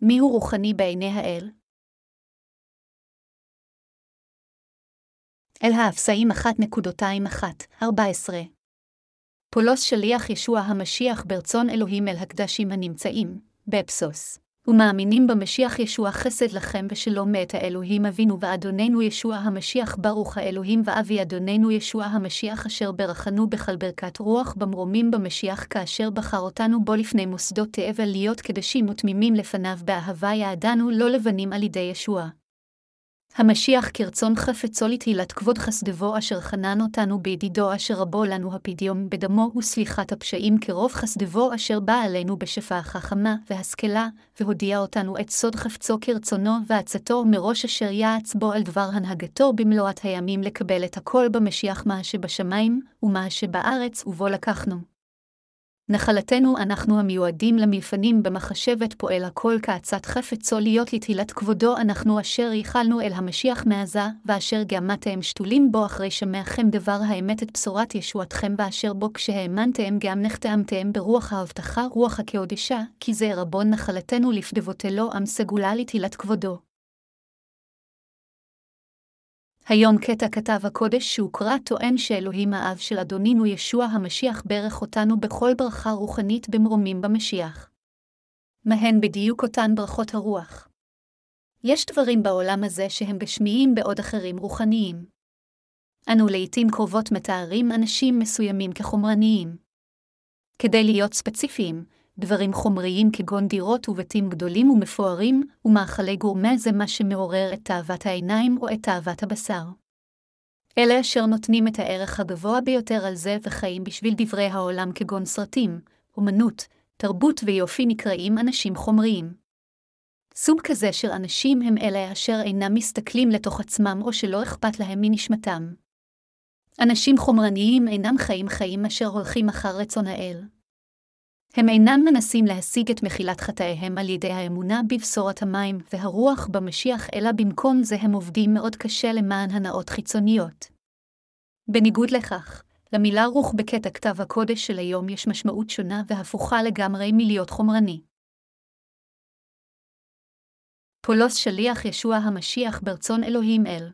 מיהו רוחני בעיני האל? אל האפסאים 1.21-14 פולוס שליח ישוע המשיח ברצון אלוהים אל הקדשים הנמצאים, באפסוס. ומאמינים במשיח ישוע חסד לכם ושלום מאת האלוהים אבינו ואדוננו ישוע המשיח ברוך האלוהים ואבי אדוננו ישוע המשיח אשר ברכנו בכל ברכת רוח במרומים במשיח כאשר בחר אותנו בו לפני מוסדות תאבל להיות קדשים ותמימים לפניו באהבה יעדנו לא לבנים על ידי ישוע. המשיח כרצון חפצו לתהילת כבוד חסדבו אשר חנן אותנו בידידו אשר רבו לנו הפדיום בדמו וסליחת הפשעים כרוב חסדבו אשר בא עלינו בשפע החכמה והשכלה, והודיע אותנו את סוד חפצו כרצונו ועצתו מראש אשר יעץ בו על דבר הנהגתו במלואת הימים לקבל את הכל במשיח מה שבשמיים, ומה שבארץ ובו לקחנו. נחלתנו אנחנו המיועדים למלפנים במחשבת פועל הכל כעצת חפצו להיות לתהילת כבודו אנחנו אשר ייחלנו אל המשיח מעזה, ואשר גמתם שתולים בו אחרי שמעכם דבר האמת את בשורת ישועתכם ואשר בו כשהאמנתם גם נחתאמתם ברוח ההבטחה רוח הקהודשה, כי זה רבון נחלתנו לפדבותלו עם סגולה לתהילת כבודו. היום קטע כתב הקודש שהוקרא טוען שאלוהים האב של אדונינו ישוע המשיח ברך אותנו בכל ברכה רוחנית במרומים במשיח. מהן בדיוק אותן ברכות הרוח. יש דברים בעולם הזה שהם גשמיים בעוד אחרים רוחניים. אנו לעתים קרובות מתארים אנשים מסוימים כחומרניים. כדי להיות ספציפיים, דברים חומריים כגון דירות ובתים גדולים ומפוארים, ומאכלי גורמה זה מה שמעורר את תאוות העיניים או את תאוות הבשר. אלה אשר נותנים את הערך הגבוה ביותר על זה וחיים בשביל דברי העולם כגון סרטים, אומנות, תרבות ויופי נקראים אנשים חומריים. סוג כזה של אנשים הם אלה אשר אינם מסתכלים לתוך עצמם או שלא אכפת להם מנשמתם. אנשים חומרניים אינם חיים חיים אשר הולכים אחר רצון האל. הם אינם מנסים להשיג את מחילת חטאיהם על ידי האמונה בבשורת המים והרוח במשיח, אלא במקום זה הם עובדים מאוד קשה למען הנאות חיצוניות. בניגוד לכך, למילה רוח בקטע כתב הקודש של היום יש משמעות שונה והפוכה לגמרי מלהיות חומרני. פולוס שליח ישוע המשיח ברצון אלוהים אל.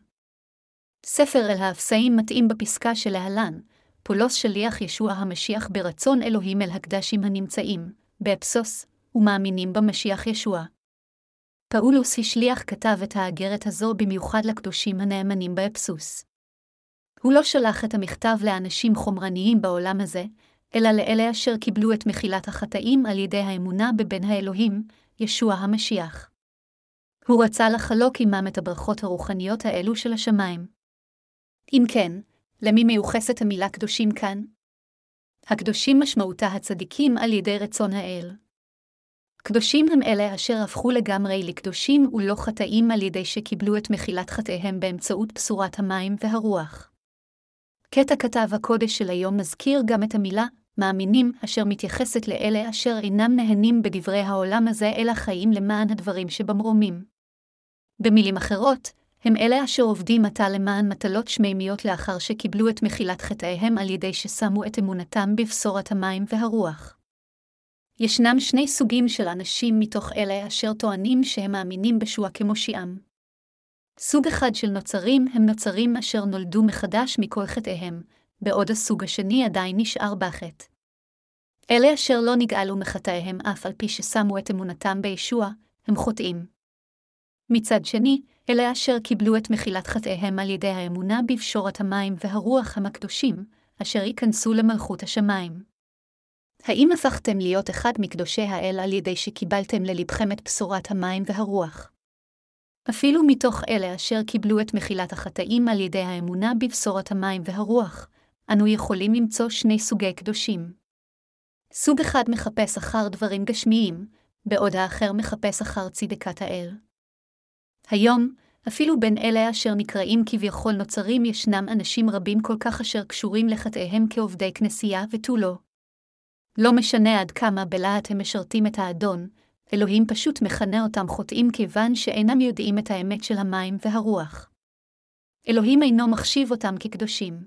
ספר אל האפסאים מתאים בפסקה שלהלן, פולוס שליח ישוע המשיח ברצון אלוהים אל הקדושים הנמצאים, באפסוס, ומאמינים במשיח ישוע. פאולוס השליח כתב את האגרת הזו במיוחד לקדושים הנאמנים באפסוס. הוא לא שלח את המכתב לאנשים חומרניים בעולם הזה, אלא לאלה אשר קיבלו את מחילת החטאים על ידי האמונה בבן האלוהים, ישוע המשיח. הוא רצה לחלוק עמם את הברכות הרוחניות האלו של השמיים. אם כן, למי מיוחסת המילה קדושים כאן? הקדושים משמעותה הצדיקים על ידי רצון האל. קדושים הם אלה אשר הפכו לגמרי לקדושים ולא חטאים על ידי שקיבלו את מחילת חטאיהם באמצעות בשורת המים והרוח. קטע כתב הקודש של היום מזכיר גם את המילה מאמינים, אשר מתייחסת לאלה אשר אינם נהנים בדברי העולם הזה, אלא חיים למען הדברים שבמרומים. במילים אחרות, הם אלה אשר עובדים עתה למען מטלות שמימיות לאחר שקיבלו את מחילת חטאיהם על ידי ששמו את אמונתם בבשורת המים והרוח. ישנם שני סוגים של אנשים מתוך אלה אשר טוענים שהם מאמינים בשוע כמושיעם. סוג אחד של נוצרים הם נוצרים אשר נולדו מחדש מכל חטאיהם, בעוד הסוג השני עדיין נשאר בחטא. אלה אשר לא נגאלו מחטאיהם אף על פי ששמו את אמונתם בישוע, הם חוטאים. מצד שני, אלה אשר קיבלו את מחילת חטאיהם על ידי האמונה בפשורת המים והרוח המקדושים, אשר ייכנסו למלכות השמיים. האם הפכתם להיות אחד מקדושי האל על ידי שקיבלתם ללבכם את בשורת המים והרוח? אפילו מתוך אלה אשר קיבלו את מחילת החטאים על ידי האמונה בבשורת המים והרוח, אנו יכולים למצוא שני סוגי קדושים. סוג אחד מחפש אחר דברים גשמיים, בעוד האחר מחפש אחר צדקת האל. היום, אפילו בין אלה אשר נקראים כביכול נוצרים ישנם אנשים רבים כל כך אשר קשורים לחטאיהם כעובדי כנסייה ותו לא. לא משנה עד כמה בלהט הם משרתים את האדון, אלוהים פשוט מכנה אותם חוטאים כיוון שאינם יודעים את האמת של המים והרוח. אלוהים אינו מחשיב אותם כקדושים.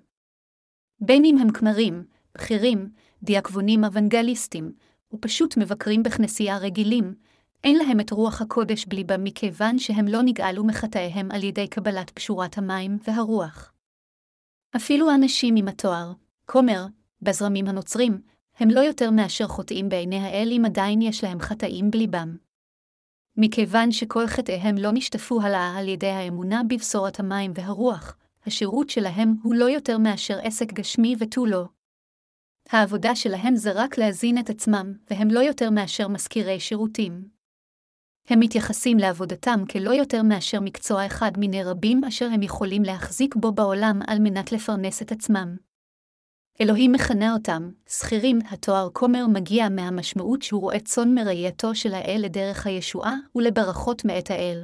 בין אם הם כמרים, בכירים, דיאקבונים אוונגליסטים, ופשוט מבקרים בכנסייה רגילים, אין להם את רוח הקודש בליבם מכיוון שהם לא נגאלו מחטאיהם על ידי קבלת פשורת המים והרוח. אפילו האנשים עם התואר, כומר, בזרמים הנוצרים, הם לא יותר מאשר חוטאים בעיני האל אם עדיין יש להם חטאים בליבם. מכיוון שכל חטאיהם לא נשטפו הלאה על ידי האמונה בבשורת המים והרוח, השירות שלהם הוא לא יותר מאשר עסק גשמי ותו לא. העבודה שלהם זה רק להזין את עצמם, והם לא יותר מאשר מזכירי שירותים. הם מתייחסים לעבודתם כלא יותר מאשר מקצוע אחד מיני רבים אשר הם יכולים להחזיק בו בעולם על מנת לפרנס את עצמם. אלוהים מכנה אותם, שכירים, התואר כומר מגיע מהמשמעות שהוא רואה צאן מראייתו של האל לדרך הישועה ולברכות מאת האל.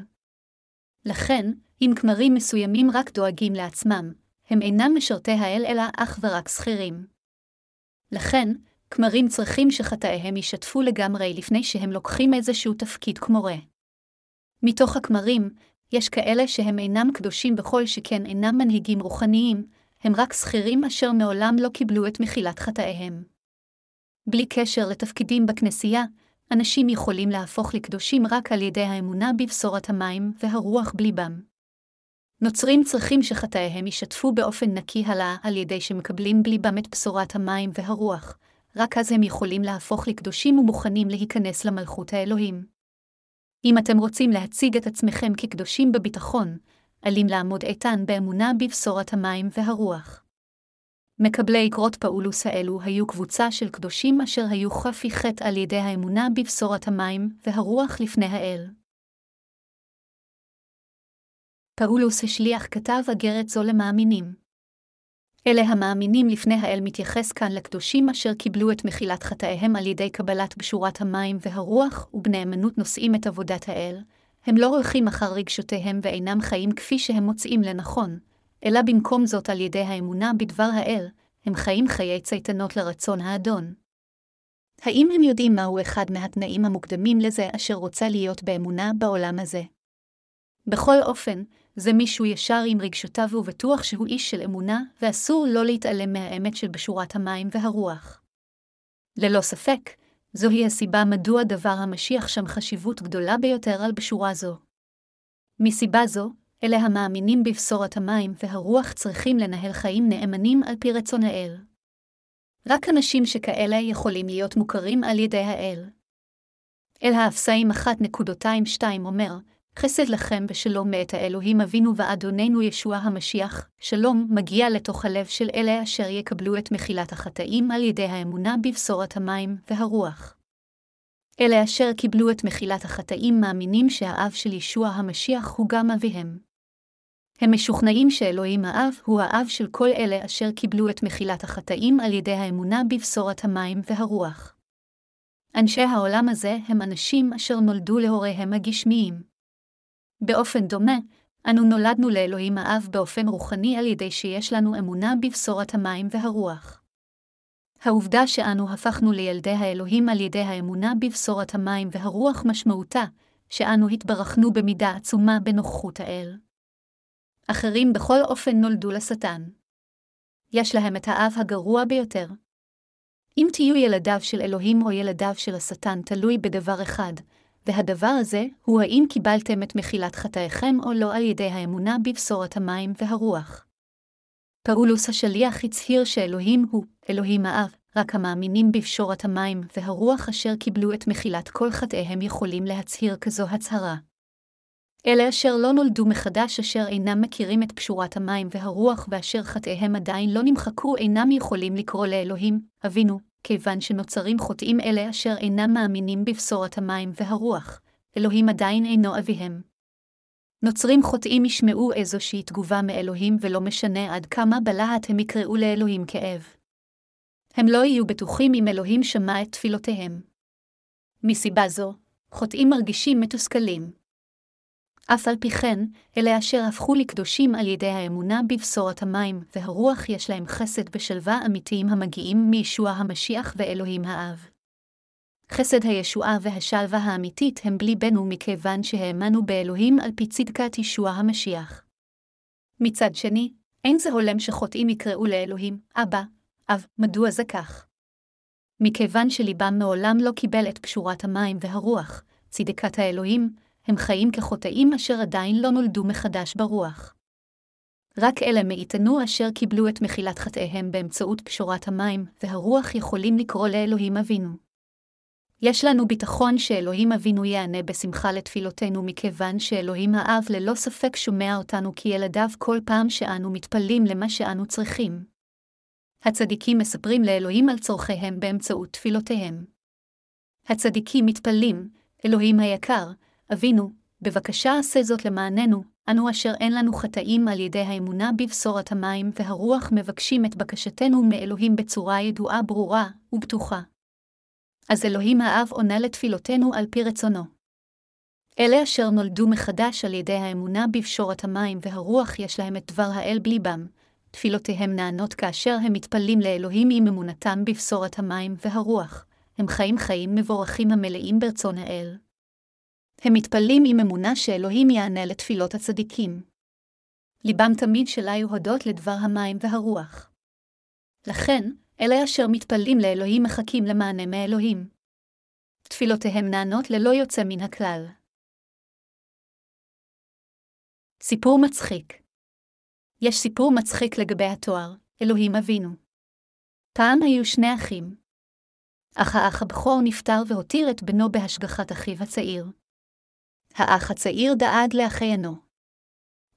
לכן, אם כמרים מסוימים רק דואגים לעצמם, הם אינם משרתי האל אלא אך ורק שכירים. לכן, כמרים צריכים שחטאיהם ישתפו לגמרי לפני שהם לוקחים איזשהו תפקיד כמורה. מתוך הכמרים, יש כאלה שהם אינם קדושים בכל שכן אינם מנהיגים רוחניים, הם רק שכירים אשר מעולם לא קיבלו את מחילת חטאיהם. בלי קשר לתפקידים בכנסייה, אנשים יכולים להפוך לקדושים רק על ידי האמונה בבשורת המים והרוח בליבם. נוצרים צריכים שחטאיהם ישתפו באופן נקי הלאה על ידי שמקבלים בליבם את בשורת המים והרוח, רק אז הם יכולים להפוך לקדושים ומוכנים להיכנס למלכות האלוהים. אם אתם רוצים להציג את עצמכם כקדושים בביטחון, עלים לעמוד איתן באמונה בבשורת המים והרוח. מקבלי אגרות פאולוס האלו היו קבוצה של קדושים אשר היו חפי חטא על ידי האמונה בבשורת המים והרוח לפני האל. פאולוס השליח כתב אגרת זו למאמינים. אלה המאמינים לפני האל מתייחס כאן לקדושים אשר קיבלו את מחילת חטאיהם על ידי קבלת בשורת המים והרוח, ובנאמנות נושאים את עבודת האל, הם לא הולכים אחר רגשותיהם ואינם חיים כפי שהם מוצאים לנכון, אלא במקום זאת על ידי האמונה בדבר האל, הם חיים חיי צייתנות לרצון האדון. האם הם יודעים מהו אחד מהתנאים המוקדמים לזה אשר רוצה להיות באמונה בעולם הזה? בכל אופן, זה מישהו ישר עם רגשותיו ובטוח שהוא איש של אמונה, ואסור לא להתעלם מהאמת של בשורת המים והרוח. ללא ספק, זוהי הסיבה מדוע דבר המשיח שם חשיבות גדולה ביותר על בשורה זו. מסיבה זו, אלה המאמינים בבשורת המים והרוח צריכים לנהל חיים נאמנים על פי רצון האל. רק אנשים שכאלה יכולים להיות מוכרים על ידי האל. אל האפסאים 1.22 אומר, חסד לכם בשלום מאת האלוהים אבינו ואדוננו ישוע המשיח, שלום מגיע לתוך הלב של אלה אשר יקבלו את מחילת החטאים על ידי האמונה בבשורת המים והרוח. אלה אשר קיבלו את מחילת החטאים מאמינים שהאב של ישוע המשיח הוא גם אביהם. הם משוכנעים שאלוהים האב הוא האב של כל אלה אשר קיבלו את מחילת החטאים על ידי האמונה בבשורת המים והרוח. אנשי העולם הזה הם אנשים אשר נולדו להוריהם הגשמיים. באופן דומה, אנו נולדנו לאלוהים האב באופן רוחני על ידי שיש לנו אמונה בבשורת המים והרוח. העובדה שאנו הפכנו לילדי האלוהים על ידי האמונה בבשורת המים והרוח משמעותה, שאנו התברכנו במידה עצומה בנוכחות האל. אחרים בכל אופן נולדו לשטן. יש להם את האב הגרוע ביותר. אם תהיו ילדיו של אלוהים או ילדיו של השטן תלוי בדבר אחד, והדבר הזה הוא האם קיבלתם את מחילת חטאיכם או לא על ידי האמונה בבשורת המים והרוח. פאולוס השליח הצהיר שאלוהים הוא, אלוהים האב, רק המאמינים בבשורת המים והרוח אשר קיבלו את מחילת כל חטאיהם יכולים להצהיר כזו הצהרה. אלה אשר לא נולדו מחדש אשר אינם מכירים את פשורת המים והרוח ואשר חטאיהם עדיין לא נמחקו אינם יכולים לקרוא לאלוהים, אבינו, כיוון שנוצרים חוטאים אלה אשר אינם מאמינים בבשורת המים והרוח, אלוהים עדיין אינו אביהם. נוצרים חוטאים ישמעו איזושהי תגובה מאלוהים ולא משנה עד כמה בלהט הם יקראו לאלוהים כאב. הם לא יהיו בטוחים אם אלוהים שמע את תפילותיהם. מסיבה זו, חוטאים מרגישים מתוסכלים. אף על פי כן, אלה אשר הפכו לקדושים על ידי האמונה בבשורת המים, והרוח יש להם חסד בשלווה אמיתיים המגיעים מישוע המשיח ואלוהים האב. חסד הישועה והשלווה האמיתית הם בלי בנו מכיוון שהאמנו באלוהים על פי צדקת ישוע המשיח. מצד שני, אין זה הולם שחוטאים יקראו לאלוהים, אבא, אב, מדוע זה כך? מכיוון שליבם מעולם לא קיבל את פשורת המים והרוח, צדקת האלוהים, הם חיים כחוטאים אשר עדיין לא נולדו מחדש ברוח. רק אלה מאיתנו אשר קיבלו את מחילת חטאיהם באמצעות פשורת המים והרוח יכולים לקרוא לאלוהים אבינו. יש לנו ביטחון שאלוהים אבינו יענה בשמחה לתפילותינו מכיוון שאלוהים האב ללא ספק שומע אותנו כילדיו כל פעם שאנו מתפללים למה שאנו צריכים. הצדיקים מספרים לאלוהים על צורכיהם באמצעות תפילותיהם. הצדיקים מתפללים, אלוהים היקר, אבינו, בבקשה עשה זאת למעננו, אנו אשר אין לנו חטאים על ידי האמונה בבשורת המים והרוח מבקשים את בקשתנו מאלוהים בצורה ידועה ברורה ובטוחה. אז אלוהים האב עונה לתפילותינו על פי רצונו. אלה אשר נולדו מחדש על ידי האמונה בפשורת המים והרוח יש להם את דבר האל בליבם, תפילותיהם נענות כאשר הם מתפללים לאלוהים עם אמונתם בבשורת המים והרוח, הם חיים חיים מבורכים המלאים ברצון האל. הם מתפללים עם אמונה שאלוהים יענה לתפילות הצדיקים. ליבם תמיד שלה הודות לדבר המים והרוח. לכן, אלה אשר מתפללים לאלוהים מחכים למענה מאלוהים. תפילותיהם נענות ללא יוצא מן הכלל. סיפור מצחיק יש סיפור מצחיק לגבי התואר, אלוהים אבינו. פעם היו שני אחים. אך האח הבכור נפטר והותיר את בנו בהשגחת אחיו הצעיר. האח הצעיר דאג לאחיינו.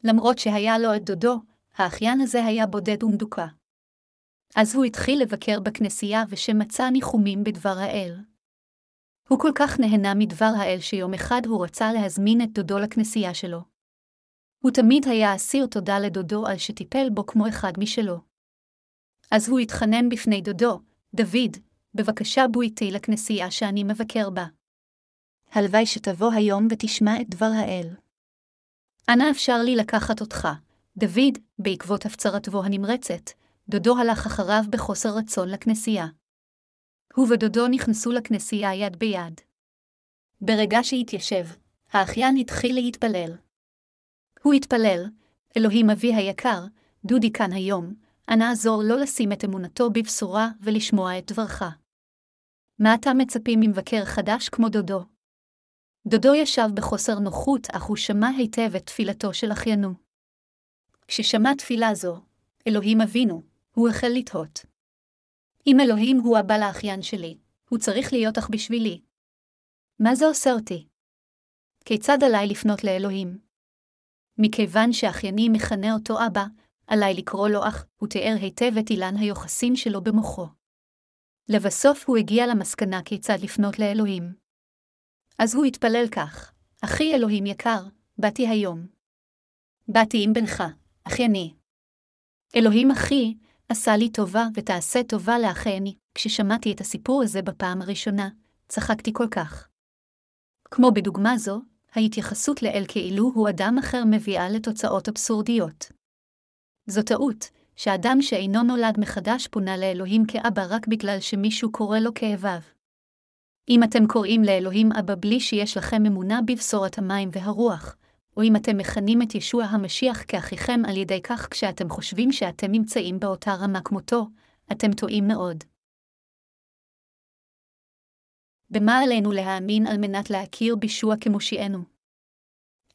למרות שהיה לו את דודו, האחיין הזה היה בודד ומדוכא. אז הוא התחיל לבקר בכנסייה ושמצא ניחומים בדבר האל. הוא כל כך נהנה מדבר האל שיום אחד הוא רצה להזמין את דודו לכנסייה שלו. הוא תמיד היה אסיר תודה לדודו על שטיפל בו כמו אחד משלו. אז הוא התחנן בפני דודו, דוד, בבקשה בו איתי לכנסייה שאני מבקר בה. הלוואי שתבוא היום ותשמע את דבר האל. אנא אפשר לי לקחת אותך, דוד, בעקבות הפצרתו הנמרצת, דודו הלך אחריו בחוסר רצון לכנסייה. הוא ודודו נכנסו לכנסייה יד ביד. ברגע שהתיישב, האחיין התחיל להתפלל. הוא התפלל, אלוהים אבי היקר, דודי כאן היום, אנא עזור לו לשים את אמונתו בבשורה ולשמוע את דברך. מה אתה מצפים ממבקר חדש כמו דודו? דודו ישב בחוסר נוחות, אך הוא שמע היטב את תפילתו של אחיינו. כששמע תפילה זו, אלוהים אבינו, הוא החל לתהות. אם אלוהים הוא הבא לאחיין שלי, הוא צריך להיות אך בשבילי. מה זה עושה אותי? כיצד עליי לפנות לאלוהים? מכיוון שאחייני מכנה אותו אבא, עליי לקרוא לו אח, הוא תיאר היטב את אילן היוחסין שלו במוחו. לבסוף הוא הגיע למסקנה כיצד לפנות לאלוהים. אז הוא התפלל כך, אחי אלוהים יקר, באתי היום. באתי עם בנך, אחייני. אלוהים אחי, עשה לי טובה ותעשה טובה לאחייני. כששמעתי את הסיפור הזה בפעם הראשונה, צחקתי כל כך. כמו בדוגמה זו, ההתייחסות לאל כאילו הוא אדם אחר מביאה לתוצאות אבסורדיות. זו טעות, שאדם שאינו נולד מחדש פונה לאלוהים כאבא רק בגלל שמישהו קורא לו כאביו. אם אתם קוראים לאלוהים אבא בלי שיש לכם אמונה בבשורת המים והרוח, או אם אתם מכנים את ישוע המשיח כאחיכם על ידי כך כשאתם חושבים שאתם נמצאים באותה רמה כמותו, אתם טועים מאוד. במה עלינו להאמין על מנת להכיר בישוע כמושיענו?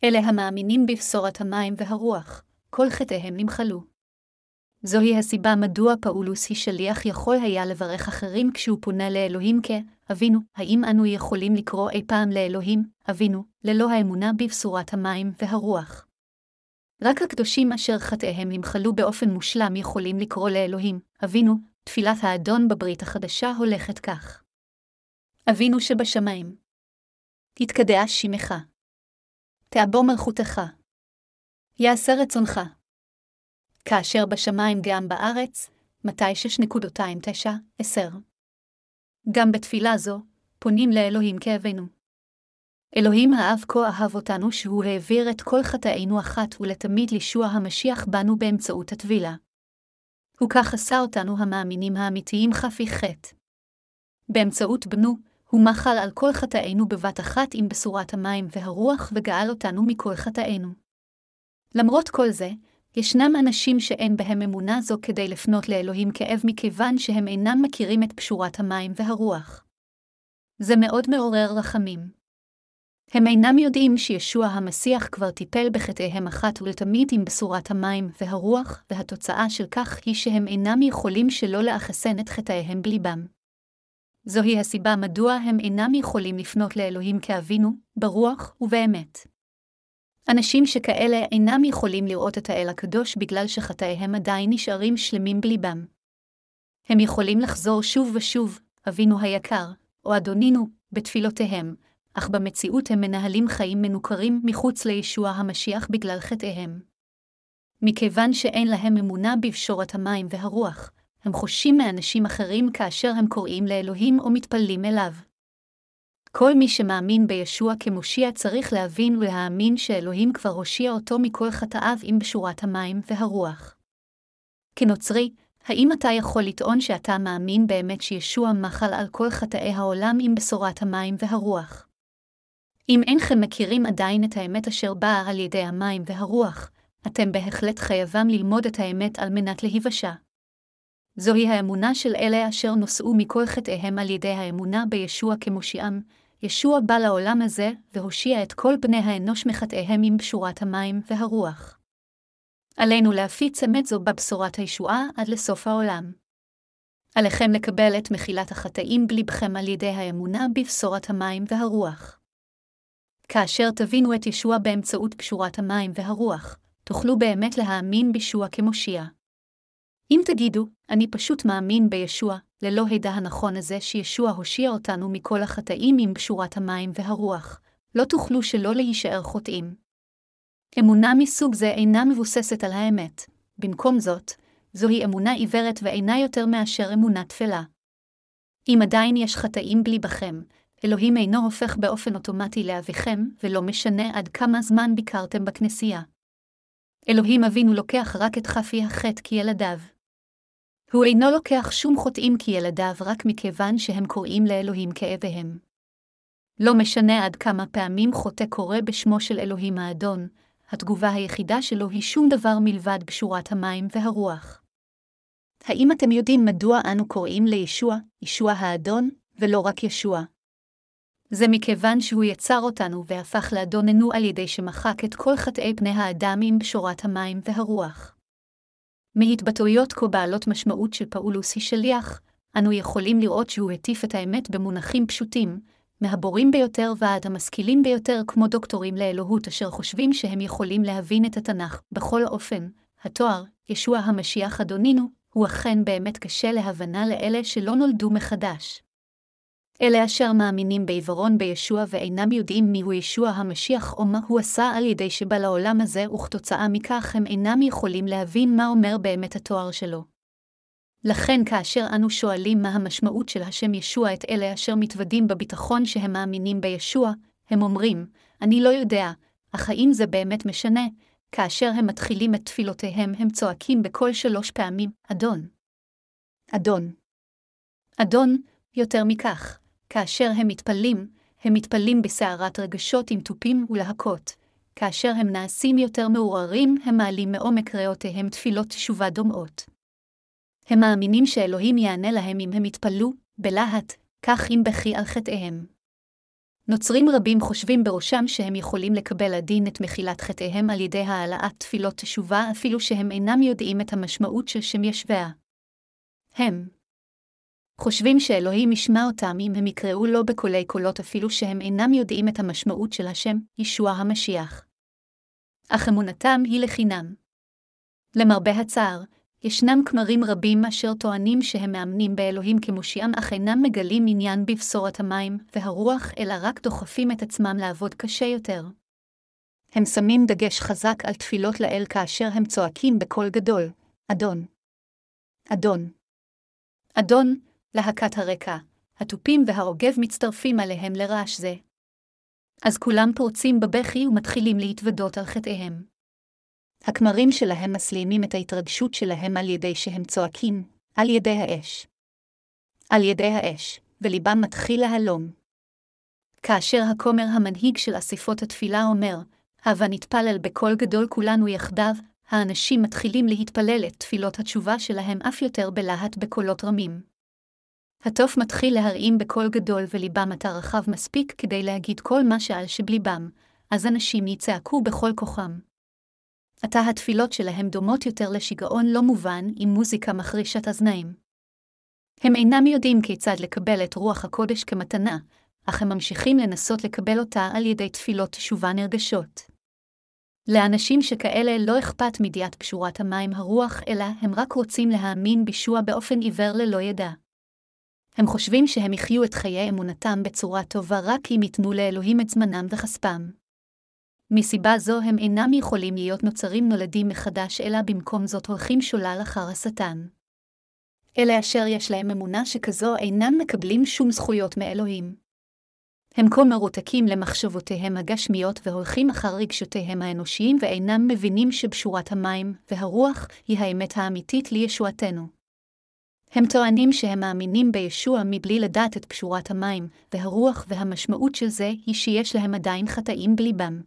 אלה המאמינים בבשורת המים והרוח, כל חטאיהם נמחלו. זוהי הסיבה מדוע פאולוס היא שליח יכול היה לברך אחרים כשהוא פונה לאלוהים כ"אבינו", האם אנו יכולים לקרוא אי פעם לאלוהים "אבינו", ללא האמונה בבשורת המים והרוח? רק הקדושים אשר חטאיהם נמחלו באופן מושלם יכולים לקרוא לאלוהים "אבינו", תפילת האדון בברית החדשה הולכת כך. אבינו שבשמיים. תתקדש שמך. תעבור מלכותך. יעשה רצונך. כאשר בשמיים גם בארץ, מתי 6.29-10. גם בתפילה זו, פונים לאלוהים כאבינו. אלוהים האב כה אהב אותנו שהוא העביר את כל חטאינו אחת ולתמיד לישוע המשיח בנו באמצעות הטבילה. הוא כך עשה אותנו המאמינים האמיתיים חפי חטא. באמצעות בנו, הוא מחל על כל חטאינו בבת אחת עם בשורת המים והרוח וגאל אותנו מכל חטאינו. למרות כל זה, ישנם אנשים שאין בהם אמונה זו כדי לפנות לאלוהים כאב מכיוון שהם אינם מכירים את פשורת המים והרוח. זה מאוד מעורר רחמים. הם אינם יודעים שישוע המסיח כבר טיפל בחטאיהם אחת ולתמיד עם בשורת המים והרוח, והתוצאה של כך היא שהם אינם יכולים שלא לאחסן את חטאיהם בליבם. זוהי הסיבה מדוע הם אינם יכולים לפנות לאלוהים כאבינו, ברוח ובאמת. אנשים שכאלה אינם יכולים לראות את האל הקדוש בגלל שחטאיהם עדיין נשארים שלמים בליבם. הם יכולים לחזור שוב ושוב, אבינו היקר, או אדונינו, בתפילותיהם, אך במציאות הם מנהלים חיים מנוכרים מחוץ לישוע המשיח בגלל חטאיהם. מכיוון שאין להם אמונה בפשורת המים והרוח, הם חושים מאנשים אחרים כאשר הם קוראים לאלוהים או מתפללים אליו. כל מי שמאמין בישוע כמושיע צריך להבין ולהאמין שאלוהים כבר הושיע אותו מכל חטאיו עם בשורת המים והרוח. כנוצרי, האם אתה יכול לטעון שאתה מאמין באמת שישוע מחל על כל חטאי העולם עם בשורת המים והרוח? אם אינכם מכירים עדיין את האמת אשר באה על ידי המים והרוח, אתם בהחלט חייבם ללמוד את האמת על מנת להיוושע. זוהי האמונה של אלה אשר נושאו מכל חטאיהם על ידי האמונה בישוע כמושיעם. ישוע בא לעולם הזה, והושיע את כל בני האנוש מחטאיהם עם בשורת המים והרוח. עלינו להפיץ אמת זו בבשורת הישועה עד לסוף העולם. עליכם לקבל את מחילת החטאים בלבכם על ידי האמונה בבשורת המים והרוח. כאשר תבינו את ישוע באמצעות פשורת המים והרוח, תוכלו באמת להאמין בישוע כמושיע. אם תגידו, אני פשוט מאמין בישוע, ללא הידע הנכון הזה שישוע הושיע אותנו מכל החטאים עם פשורת המים והרוח, לא תוכלו שלא להישאר חוטאים. אמונה מסוג זה אינה מבוססת על האמת. במקום זאת, זוהי אמונה עיוורת ואינה יותר מאשר אמונה תפלה. אם עדיין יש חטאים בליבכם, אלוהים אינו הופך באופן אוטומטי לאביכם, ולא משנה עד כמה זמן ביקרתם בכנסייה. אלוהים אבינו לוקח רק את חפי החטא כילדיו. הוא אינו לוקח שום חוטאים כילדיו רק מכיוון שהם קוראים לאלוהים כאביהם. לא משנה עד כמה פעמים חוטא קורא בשמו של אלוהים האדון, התגובה היחידה שלו היא שום דבר מלבד בשורת המים והרוח. האם אתם יודעים מדוע אנו קוראים לישוע, ישוע האדון, ולא רק ישוע? זה מכיוון שהוא יצר אותנו והפך לאדוננו על ידי שמחק את כל חטאי פני האדם עם בשורת המים והרוח. מהתבטאויות כה בעלות משמעות של פאולוס השליח, אנו יכולים לראות שהוא הטיף את האמת במונחים פשוטים, מהבורים ביותר ועד המשכילים ביותר כמו דוקטורים לאלוהות אשר חושבים שהם יכולים להבין את התנ"ך. בכל אופן, התואר, ישוע המשיח אדונינו, הוא אכן באמת קשה להבנה לאלה שלא נולדו מחדש. אלה אשר מאמינים בעיוורון בישוע ואינם יודעים מיהו ישוע המשיח או מה הוא עשה על ידי שבא לעולם הזה, וכתוצאה מכך הם אינם יכולים להבין מה אומר באמת התואר שלו. לכן כאשר אנו שואלים מה המשמעות של השם ישוע את אלה אשר מתוודים בביטחון שהם מאמינים בישוע, הם אומרים, אני לא יודע, אך האם זה באמת משנה? כאשר הם מתחילים את תפילותיהם, הם צועקים בקול שלוש פעמים, אדון. אדון. אדון, יותר מכך, כאשר הם מתפללים, הם מתפללים בסערת רגשות עם תופים ולהקות. כאשר הם נעשים יותר מעורערים, הם מעלים מעומק ריאותיהם תפילות תשובה דומעות. הם מאמינים שאלוהים יענה להם אם הם יתפללו, בלהט, כך אם בכי על חטאיהם. נוצרים רבים חושבים בראשם שהם יכולים לקבל הדין את מחילת חטאיהם על ידי העלאת תפילות תשובה אפילו שהם אינם יודעים את המשמעות של שם ישביה. הם חושבים שאלוהים ישמע אותם אם הם יקראו לו בקולי קולות אפילו שהם אינם יודעים את המשמעות של השם, ישוע המשיח. אך אמונתם היא לחינם. למרבה הצער, ישנם כמרים רבים אשר טוענים שהם מאמנים באלוהים כמושיעם אך אינם מגלים עניין בבשורת המים והרוח, אלא רק דוחפים את עצמם לעבוד קשה יותר. הם שמים דגש חזק על תפילות לאל כאשר הם צועקים בקול גדול, אדון. אדון. אדון, להקת הרקע, התופים והעוגב מצטרפים עליהם לרעש זה. אז כולם פורצים בבכי ומתחילים להתוודות על חטאיהם. הכמרים שלהם מסלימים את ההתרגשות שלהם על ידי שהם צועקים, על ידי האש. על ידי האש, וליבם מתחיל להלום. כאשר הכומר המנהיג של אספות התפילה אומר, הבה נתפלל בקול גדול כולנו יחדיו, האנשים מתחילים להתפלל את תפילות התשובה שלהם אף יותר בלהט בקולות רמים. התוף מתחיל להרעים בקול גדול וליבם עתה רחב מספיק כדי להגיד כל מה שעל שבליבם, אז אנשים יצעקו בכל כוחם. עתה התפילות שלהם דומות יותר לשיגעון לא מובן עם מוזיקה מחרישת אזניים. הם אינם יודעים כיצד לקבל את רוח הקודש כמתנה, אך הם ממשיכים לנסות לקבל אותה על ידי תפילות תשובה נרגשות. לאנשים שכאלה לא אכפת מדיעת פשורת המים הרוח, אלא הם רק רוצים להאמין בישוע באופן עיוור ללא ידע. הם חושבים שהם יחיו את חיי אמונתם בצורה טובה רק אם ייתנו לאלוהים את זמנם וכספם. מסיבה זו הם אינם יכולים להיות נוצרים נולדים מחדש, אלא במקום זאת הולכים שולל אחר השטן. אלה אשר יש להם אמונה שכזו אינם מקבלים שום זכויות מאלוהים. הם כה מרותקים למחשבותיהם הגשמיות והולכים אחר רגשותיהם האנושיים ואינם מבינים שבשורת המים והרוח היא האמת האמיתית לישועתנו. הם טוענים שהם מאמינים בישוע מבלי לדעת את פשורת המים והרוח והמשמעות של זה היא שיש להם עדיין חטאים בליבם.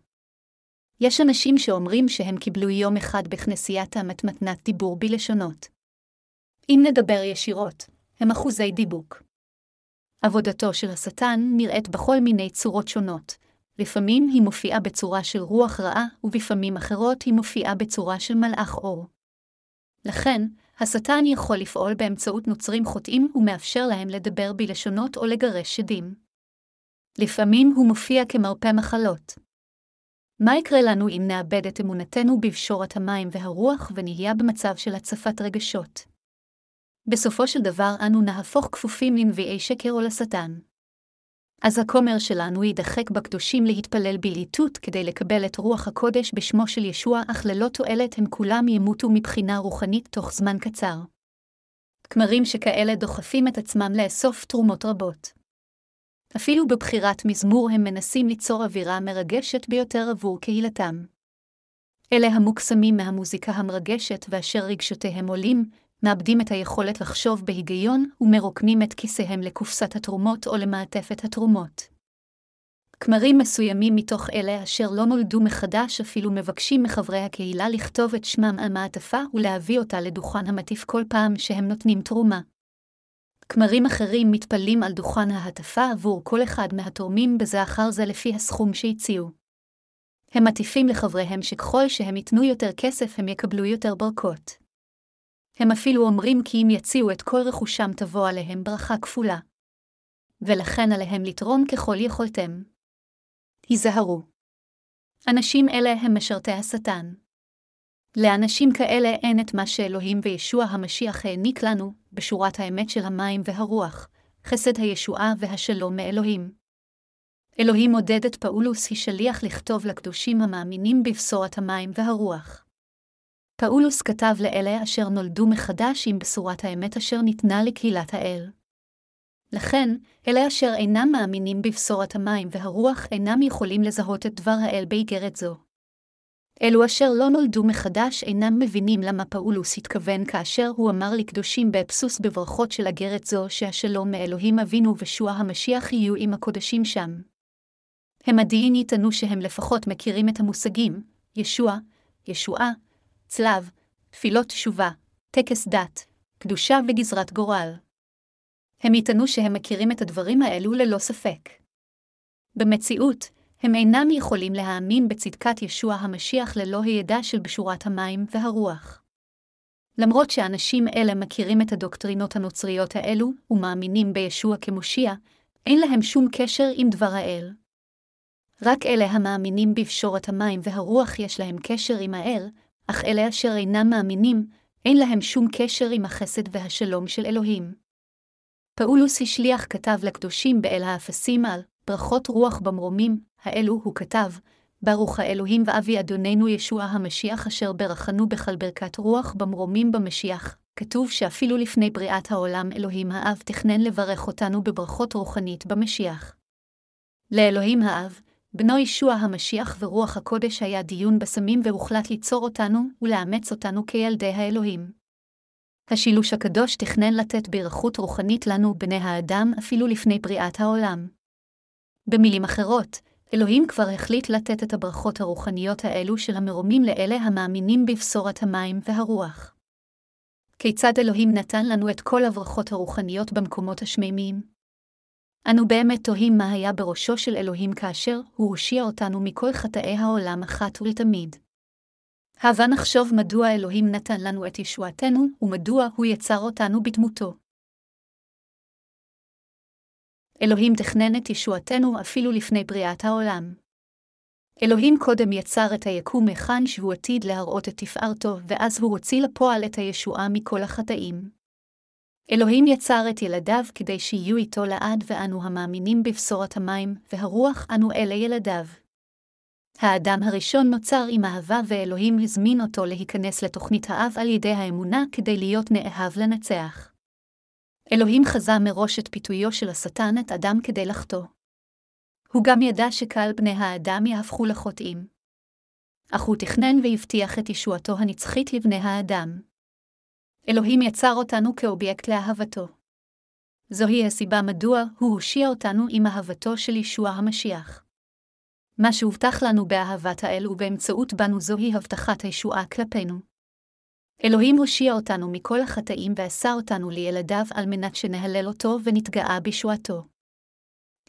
יש אנשים שאומרים שהם קיבלו יום אחד בכנסייתם את מתנת דיבור בלשונות. אם נדבר ישירות, הם אחוזי דיבוק. עבודתו של השטן נראית בכל מיני צורות שונות. לפעמים היא מופיעה בצורה של רוח רעה, ובפעמים אחרות היא מופיעה בצורה של מלאך אור. לכן, השטן יכול לפעול באמצעות נוצרים חוטאים ומאפשר להם לדבר בלשונות או לגרש שדים. לפעמים הוא מופיע כמרפא מחלות. מה יקרה לנו אם נאבד את אמונתנו בפשורת המים והרוח ונהיה במצב של הצפת רגשות? בסופו של דבר אנו נהפוך כפופים לנביאי שקר או לשטן. אז הכומר שלנו יידחק בקדושים להתפלל בלהיטות כדי לקבל את רוח הקודש בשמו של ישוע, אך ללא תועלת הם כולם ימותו מבחינה רוחנית תוך זמן קצר. כמרים שכאלה דוחפים את עצמם לאסוף תרומות רבות. אפילו בבחירת מזמור הם מנסים ליצור אווירה מרגשת ביותר עבור קהילתם. אלה המוקסמים מהמוזיקה המרגשת ואשר רגשותיהם עולים, מאבדים את היכולת לחשוב בהיגיון ומרוקנים את כיסיהם לקופסת התרומות או למעטפת התרומות. כמרים מסוימים מתוך אלה אשר לא נולדו מחדש אפילו מבקשים מחברי הקהילה לכתוב את שמם על מעטפה ולהביא אותה לדוכן המטיף כל פעם שהם נותנים תרומה. כמרים אחרים מתפלים על דוכן ההטפה עבור כל אחד מהתורמים בזה אחר זה לפי הסכום שהציעו. הם מטיפים לחבריהם שככל שהם ייתנו יותר כסף הם יקבלו יותר ברכות. הם אפילו אומרים כי אם יציעו את כל רכושם תבוא עליהם ברכה כפולה. ולכן עליהם לתרום ככל יכולתם. היזהרו. אנשים אלה הם משרתי השטן. לאנשים כאלה אין את מה שאלוהים וישוע המשיח העניק לנו, בשורת האמת של המים והרוח, חסד הישועה והשלום מאלוהים. אלוהים עודד את פאולוס השליח לכתוב לקדושים המאמינים בבשורת המים והרוח. פאולוס כתב לאלה אשר נולדו מחדש עם בשורת האמת אשר ניתנה לקהילת האל. לכן, אלה אשר אינם מאמינים בבשורת המים והרוח אינם יכולים לזהות את דבר האל באיגרת זו. אלו אשר לא נולדו מחדש אינם מבינים למה פאולוס התכוון כאשר הוא אמר לקדושים באפסוס בברכות של אגרת זו שהשלום מאלוהים אבינו וישוע המשיח יהיו עם הקדושים שם. הם עדיין יטענו שהם לפחות מכירים את המושגים, ישוע, ישועה, צלב, תפילות תשובה, טקס דת, קדושה וגזרת גורל. הם יטענו שהם מכירים את הדברים האלו ללא ספק. במציאות, הם אינם יכולים להאמין בצדקת ישוע המשיח ללא הידע של בשורת המים והרוח. למרות שאנשים אלה מכירים את הדוקטרינות הנוצריות האלו ומאמינים בישוע כמושיע, אין להם שום קשר עם דבר האל. רק אלה המאמינים בפשורת המים והרוח יש להם קשר עם האל, אך אלה אשר אינם מאמינים, אין להם שום קשר עם החסד והשלום של אלוהים. פאולוס השליח כתב לקדושים באל האפסים על ברכות רוח במרומים, האלו הוא כתב, ברוך האלוהים ואבי אדוננו ישוע המשיח אשר ברכנו בכל ברכת רוח במרומים במשיח. כתוב שאפילו לפני בריאת העולם אלוהים האב תכנן לברך אותנו בברכות רוחנית במשיח. לאלוהים האב, בנו ישוע המשיח ורוח הקודש היה דיון בסמים והוחלט ליצור אותנו ולאמץ אותנו כילדי האלוהים. השילוש הקדוש תכנן לתת ברכות רוחנית לנו, בני האדם, אפילו לפני בריאת העולם. במילים אחרות, אלוהים כבר החליט לתת את הברכות הרוחניות האלו של המרומים לאלה המאמינים בבשורת המים והרוח. כיצד אלוהים נתן לנו את כל הברכות הרוחניות במקומות השמימיים? אנו באמת תוהים מה היה בראשו של אלוהים כאשר הוא הושיע אותנו מכל חטאי העולם אחת ולתמיד. הבה נחשוב מדוע אלוהים נתן לנו את ישועתנו, ומדוע הוא יצר אותנו בדמותו. אלוהים תכנן את ישועתנו אפילו לפני בריאת העולם. אלוהים קודם יצר את היקום היכן שהוא עתיד להראות את תפארתו, ואז הוא הוציא לפועל את הישועה מכל החטאים. אלוהים יצר את ילדיו כדי שיהיו איתו לעד, ואנו המאמינים בבשורת המים, והרוח אנו אלה ילדיו. האדם הראשון נוצר עם אהבה, ואלוהים הזמין אותו להיכנס לתוכנית האב על ידי האמונה כדי להיות נאהב לנצח. אלוהים חזה מראש את פיתויו של השטן את אדם כדי לחטוא. הוא גם ידע שקל בני האדם יהפכו לחוטאים. אך הוא תכנן והבטיח את ישועתו הנצחית לבני האדם. אלוהים יצר אותנו כאובייקט לאהבתו. זוהי הסיבה מדוע הוא הושיע אותנו עם אהבתו של ישוע המשיח. מה שהובטח לנו באהבת האל ובאמצעות בנו זוהי הבטחת הישועה כלפינו. אלוהים הושיע אותנו מכל החטאים ועשה אותנו לילדיו על מנת שנהלל אותו ונתגאה בישועתו.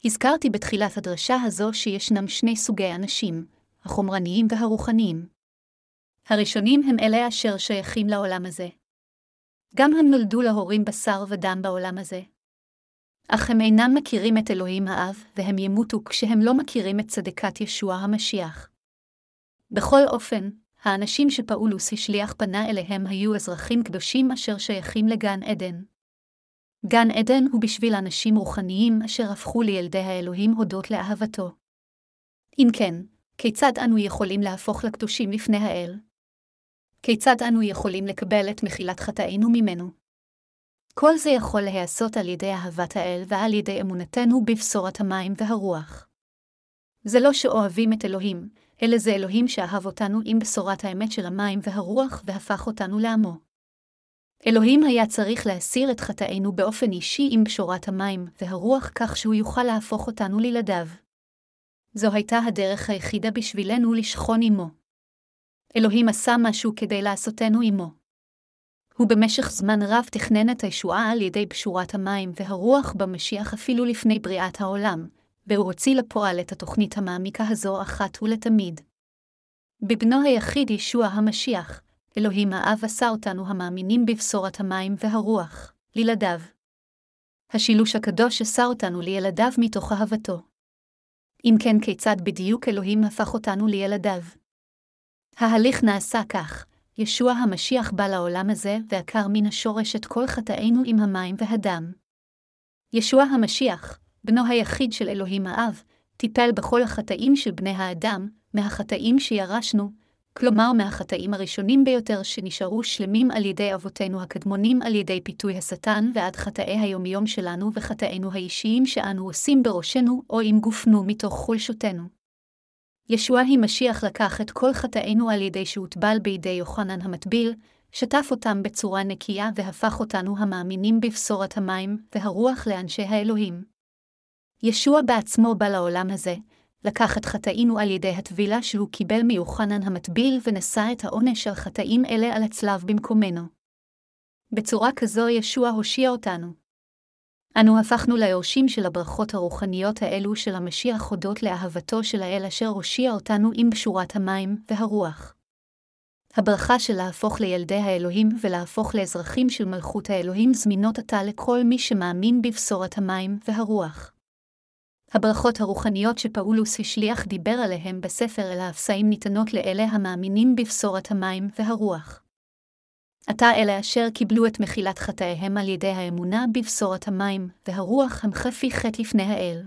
הזכרתי בתחילת הדרשה הזו שישנם שני סוגי אנשים, החומרניים והרוחניים. הראשונים הם אלה אשר שייכים לעולם הזה. גם הם נולדו להורים בשר ודם בעולם הזה. אך הם אינם מכירים את אלוהים האב, והם ימותו כשהם לא מכירים את צדקת ישוע המשיח. בכל אופן, האנשים שפאולוס השליח פנה אליהם היו אזרחים קדושים אשר שייכים לגן עדן. גן עדן הוא בשביל אנשים רוחניים אשר הפכו לילדי האלוהים הודות לאהבתו. אם כן, כיצד אנו יכולים להפוך לקדושים לפני האל? כיצד אנו יכולים לקבל את מחילת חטאינו ממנו? כל זה יכול להיעשות על ידי אהבת האל ועל ידי אמונתנו בבשורת המים והרוח. זה לא שאוהבים את אלוהים, אלא זה אלוהים שאהב אותנו עם בשורת האמת של המים והרוח והפך אותנו לעמו. אלוהים היה צריך להסיר את חטאינו באופן אישי עם בשורת המים והרוח כך שהוא יוכל להפוך אותנו לילדיו. זו הייתה הדרך היחידה בשבילנו לשכון עמו. אלוהים עשה משהו כדי לעשותנו עמו. הוא במשך זמן רב תכנן את הישועה על ידי בשורת המים והרוח במשיח אפילו לפני בריאת העולם, והוא הוציא לפועל את התוכנית המעמיקה הזו אחת ולתמיד. בבנו היחיד ישוע המשיח, אלוהים האב עשה אותנו המאמינים בבשורת המים והרוח, לילדיו. השילוש הקדוש עשה אותנו לילדיו מתוך אהבתו. אם כן, כיצד בדיוק אלוהים הפך אותנו לילדיו? ההליך נעשה כך, ישוע המשיח בא לעולם הזה ועקר מן השורש את כל חטאינו עם המים והדם. ישוע המשיח, בנו היחיד של אלוהים האב, טיפל בכל החטאים של בני האדם, מהחטאים שירשנו, כלומר מהחטאים הראשונים ביותר שנשארו שלמים על ידי אבותינו הקדמונים על ידי פיתוי השטן ועד חטאי היומיום שלנו וחטאינו האישיים שאנו עושים בראשנו או עם גופנו מתוך חולשותנו. ישוע היא משיח לקח את כל חטאינו על ידי שהוטבל בידי יוחנן המטביל, שטף אותם בצורה נקייה והפך אותנו המאמינים בבשורת המים והרוח לאנשי האלוהים. ישוע בעצמו בא לעולם הזה, לקח את חטאינו על ידי הטבילה שהוא קיבל מיוחנן המטביל ונשא את העונש על חטאים אלה על הצלב במקומנו. בצורה כזו ישוע הושיע אותנו. אנו הפכנו ליורשים של הברכות הרוחניות האלו של המשיח הודות לאהבתו של האל אשר הושיע אותנו עם בשורת המים והרוח. הברכה של להפוך לילדי האלוהים ולהפוך לאזרחים של מלכות האלוהים זמינות עתה לכל מי שמאמין בבשורת המים והרוח. הברכות הרוחניות שפאולוס השליח דיבר עליהם בספר אל האפסאים ניתנות לאלה המאמינים בבשורת המים והרוח. עתה אלה אשר קיבלו את מחילת חטאיהם על ידי האמונה בבשורת המים והרוח הם חפי חטא לפני האל.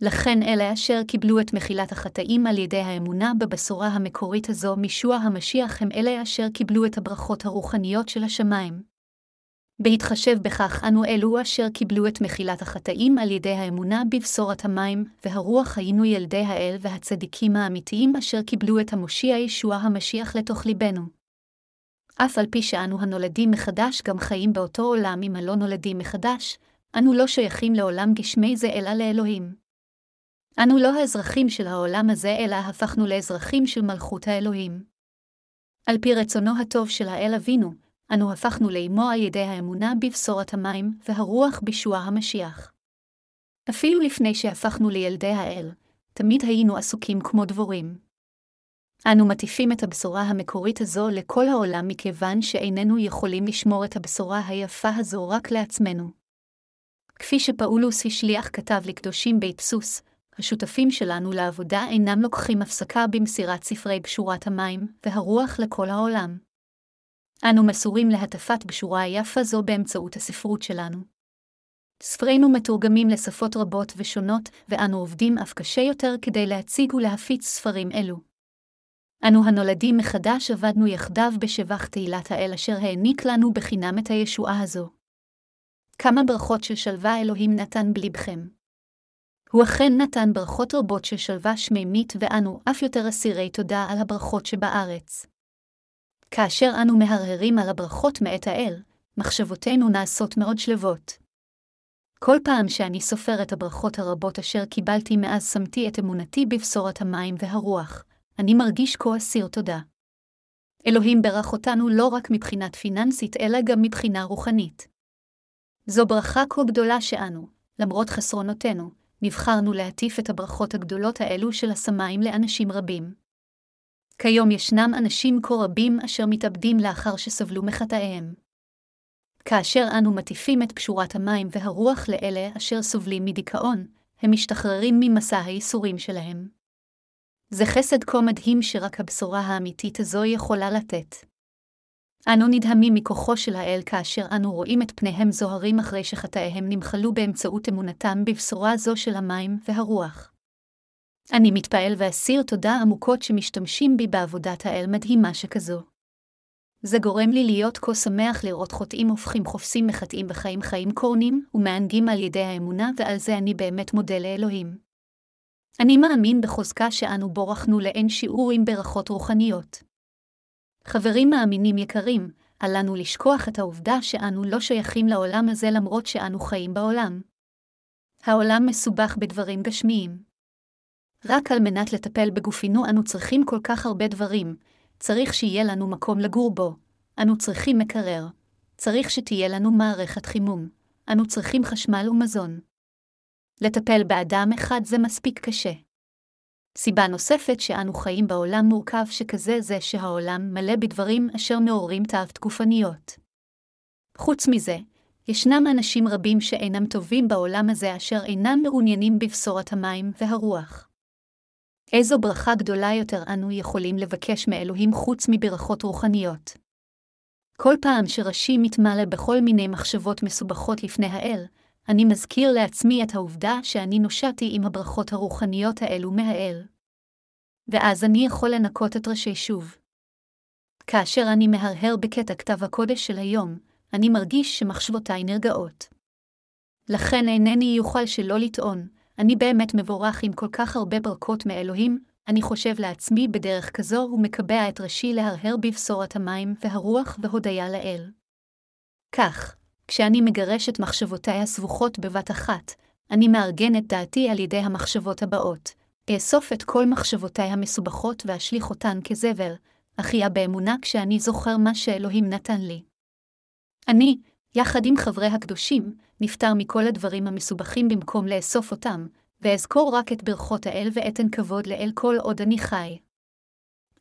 לכן אלה אשר קיבלו את מחילת החטאים על ידי האמונה בבשורה המקורית הזו משוע המשיח הם אלה אשר קיבלו את הברכות הרוחניות של השמיים. בהתחשב בכך אנו אלו אשר קיבלו את מחילת החטאים על ידי האמונה בבשורת המים, והרוח היינו ילדי האל והצדיקים האמיתיים אשר קיבלו את המושיע ישוע המשיח לתוך ליבנו. אף על פי שאנו הנולדים מחדש גם חיים באותו עולם אם הלא נולדים מחדש, אנו לא שייכים לעולם גשמי זה אלא לאלוהים. אנו לא האזרחים של העולם הזה, אלא הפכנו לאזרחים של מלכות האלוהים. על פי רצונו הטוב של האל אבינו, אנו הפכנו לאמו על ידי האמונה בבשורת המים והרוח בישוע המשיח. אפילו לפני שהפכנו לילדי האל, תמיד היינו עסוקים כמו דבורים. אנו מטיפים את הבשורה המקורית הזו לכל העולם מכיוון שאיננו יכולים לשמור את הבשורה היפה הזו רק לעצמנו. כפי שפאולוס השליח כתב לקדושים בית סוס, השותפים שלנו לעבודה אינם לוקחים הפסקה במסירת ספרי בשורת המים והרוח לכל העולם. אנו מסורים להטפת בשורה היפה זו באמצעות הספרות שלנו. ספרינו מתורגמים לשפות רבות ושונות, ואנו עובדים אף קשה יותר כדי להציג ולהפיץ ספרים אלו. אנו הנולדים מחדש עבדנו יחדיו בשבח תהילת האל אשר העניק לנו בחינם את הישועה הזו. כמה ברכות של שלווה אלוהים נתן בלבכם. הוא אכן נתן ברכות רבות של שלווה שמימית, ואנו אף יותר אסירי תודה על הברכות שבארץ. כאשר אנו מהרהרים על הברכות מאת האל, מחשבותינו נעשות מאוד שלוות. כל פעם שאני סופר את הברכות הרבות אשר קיבלתי מאז שמתי את אמונתי בבשורת המים והרוח, אני מרגיש כה אסיר תודה. אלוהים ברך אותנו לא רק מבחינת פיננסית, אלא גם מבחינה רוחנית. זו ברכה כה גדולה שאנו, למרות חסרונותינו, נבחרנו להטיף את הברכות הגדולות האלו של השמיים לאנשים רבים. כיום ישנם אנשים כה רבים אשר מתאבדים לאחר שסבלו מחטאיהם. כאשר אנו מטיפים את פשורת המים והרוח לאלה אשר סובלים מדיכאון, הם משתחררים ממסע הייסורים שלהם. זה חסד כה מדהים שרק הבשורה האמיתית הזו יכולה לתת. אנו נדהמים מכוחו של האל כאשר אנו רואים את פניהם זוהרים אחרי שחטאיהם נמחלו באמצעות אמונתם בבשורה זו של המים והרוח. אני מתפעל ואסיר תודה עמוקות שמשתמשים בי בעבודת האל מדהימה שכזו. זה גורם לי להיות כה שמח לראות חוטאים הופכים חופסים מחטאים בחיים חיים קורנים ומענגים על ידי האמונה, ועל זה אני באמת מודה לאלוהים. אני מאמין בחוזקה שאנו בורחנו לאין שיעור עם ברכות רוחניות. חברים מאמינים יקרים, אל לנו לשכוח את העובדה שאנו לא שייכים לעולם הזה למרות שאנו חיים בעולם. העולם מסובך בדברים גשמיים. רק על מנת לטפל בגופינו אנו צריכים כל כך הרבה דברים, צריך שיהיה לנו מקום לגור בו, אנו צריכים מקרר, צריך שתהיה לנו מערכת חימום, אנו צריכים חשמל ומזון. לטפל באדם אחד זה מספיק קשה. סיבה נוספת שאנו חיים בעולם מורכב שכזה זה שהעולם מלא בדברים אשר מעוררים תאוות גופניות. חוץ מזה, ישנם אנשים רבים שאינם טובים בעולם הזה אשר אינם מעוניינים בבשורת המים והרוח. איזו ברכה גדולה יותר אנו יכולים לבקש מאלוהים חוץ מברכות רוחניות. כל פעם שראשי מתמלא בכל מיני מחשבות מסובכות לפני האל, אני מזכיר לעצמי את העובדה שאני נושעתי עם הברכות הרוחניות האלו מהאל. ואז אני יכול לנקות את ראשי שוב. כאשר אני מהרהר בקטע כתב הקודש של היום, אני מרגיש שמחשבותיי נרגעות. לכן אינני יוכל שלא לטעון, אני באמת מבורך עם כל כך הרבה ברכות מאלוהים, אני חושב לעצמי בדרך כזו ומקבע את ראשי להרהר בבשורת המים והרוח והודיה לאל. כך, כשאני מגרש את מחשבותיי הסבוכות בבת אחת, אני מארגן את דעתי על ידי המחשבות הבאות. אאסוף את כל מחשבותיי המסובכות ואשליך אותן כזבל, אחיה באמונה כשאני זוכר מה שאלוהים נתן לי. אני, יחד עם חברי הקדושים, נפטר מכל הדברים המסובכים במקום לאסוף אותם, ואזכור רק את ברכות האל ואתן כבוד לאל כל עוד אני חי.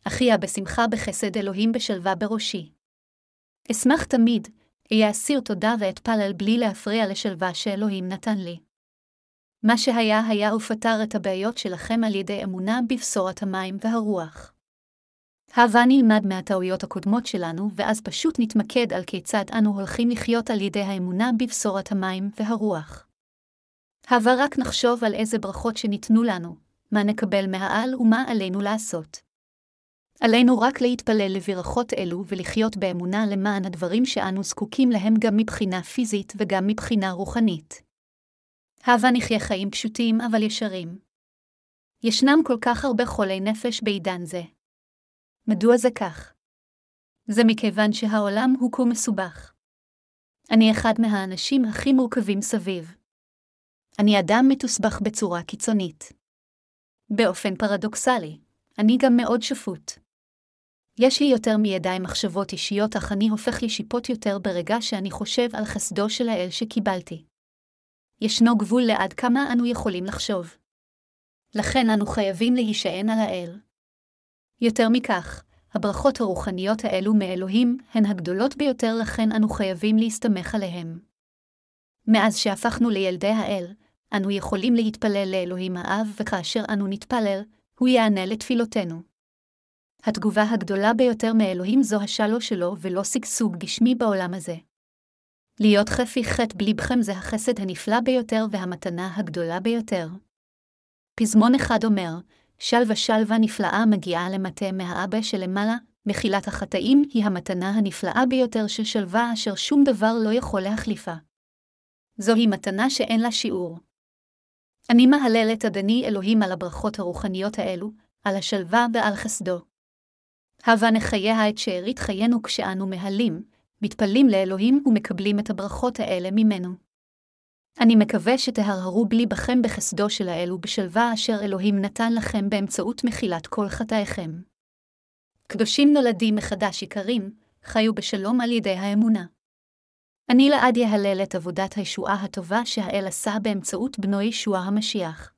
אחיה בשמחה בחסד אלוהים בשלווה בראשי. אשמח תמיד, אהיה אסיר תודה ואתפלל בלי להפריע לשלווה שאלוהים נתן לי. מה שהיה היה ופתר את הבעיות שלכם על ידי אמונה בבשורת המים והרוח. הבה נלמד מהטעויות הקודמות שלנו, ואז פשוט נתמקד על כיצד אנו הולכים לחיות על ידי האמונה בבשורת המים והרוח. הבה רק נחשוב על איזה ברכות שניתנו לנו, מה נקבל מהעל ומה עלינו לעשות. עלינו רק להתפלל לברכות אלו ולחיות באמונה למען הדברים שאנו זקוקים להם גם מבחינה פיזית וגם מבחינה רוחנית. הבה נחיה חיים פשוטים אבל ישרים. ישנם כל כך הרבה חולי נפש בעידן זה. מדוע זה כך? זה מכיוון שהעולם הוא כה מסובך. אני אחד מהאנשים הכי מורכבים סביב. אני אדם מתוסבך בצורה קיצונית. באופן פרדוקסלי, אני גם מאוד שפוט. יש לי יותר מידי מחשבות אישיות, אך אני הופך לשיפוט יותר ברגע שאני חושב על חסדו של האל שקיבלתי. ישנו גבול לעד כמה אנו יכולים לחשוב. לכן אנו חייבים להישען על האל. יותר מכך, הברכות הרוחניות האלו מאלוהים הן הגדולות ביותר, לכן אנו חייבים להסתמך עליהם. מאז שהפכנו לילדי האל, אנו יכולים להתפלל לאלוהים האב, וכאשר אנו נתפלל, הוא יענה לתפילותינו. התגובה הגדולה ביותר מאלוהים זו השלו שלו ולא שגשוג גשמי בעולם הזה. להיות חפי חטא בליבכם זה החסד הנפלא ביותר והמתנה הגדולה ביותר. פזמון אחד אומר, שלווה שלווה נפלאה מגיעה למטה מהאבא שלמעלה, מחילת החטאים היא המתנה הנפלאה ביותר של שלווה אשר שום דבר לא יכול להחליפה. זוהי מתנה שאין לה שיעור. אני מהלל את אדני אלוהים על הברכות הרוחניות האלו, על השלווה ועל חסדו. הבה נחיה את שארית חיינו כשאנו מהלים, מתפללים לאלוהים ומקבלים את הברכות האלה ממנו. אני מקווה שתהרהרו בליבכם בחסדו של האל ובשלווה אשר אלוהים נתן לכם באמצעות מחילת כל חטאיכם. קדושים נולדים מחדש יקרים, חיו בשלום על ידי האמונה. אני לעד יהלל את עבודת הישועה הטובה שהאל עשה באמצעות בנו ישוע המשיח.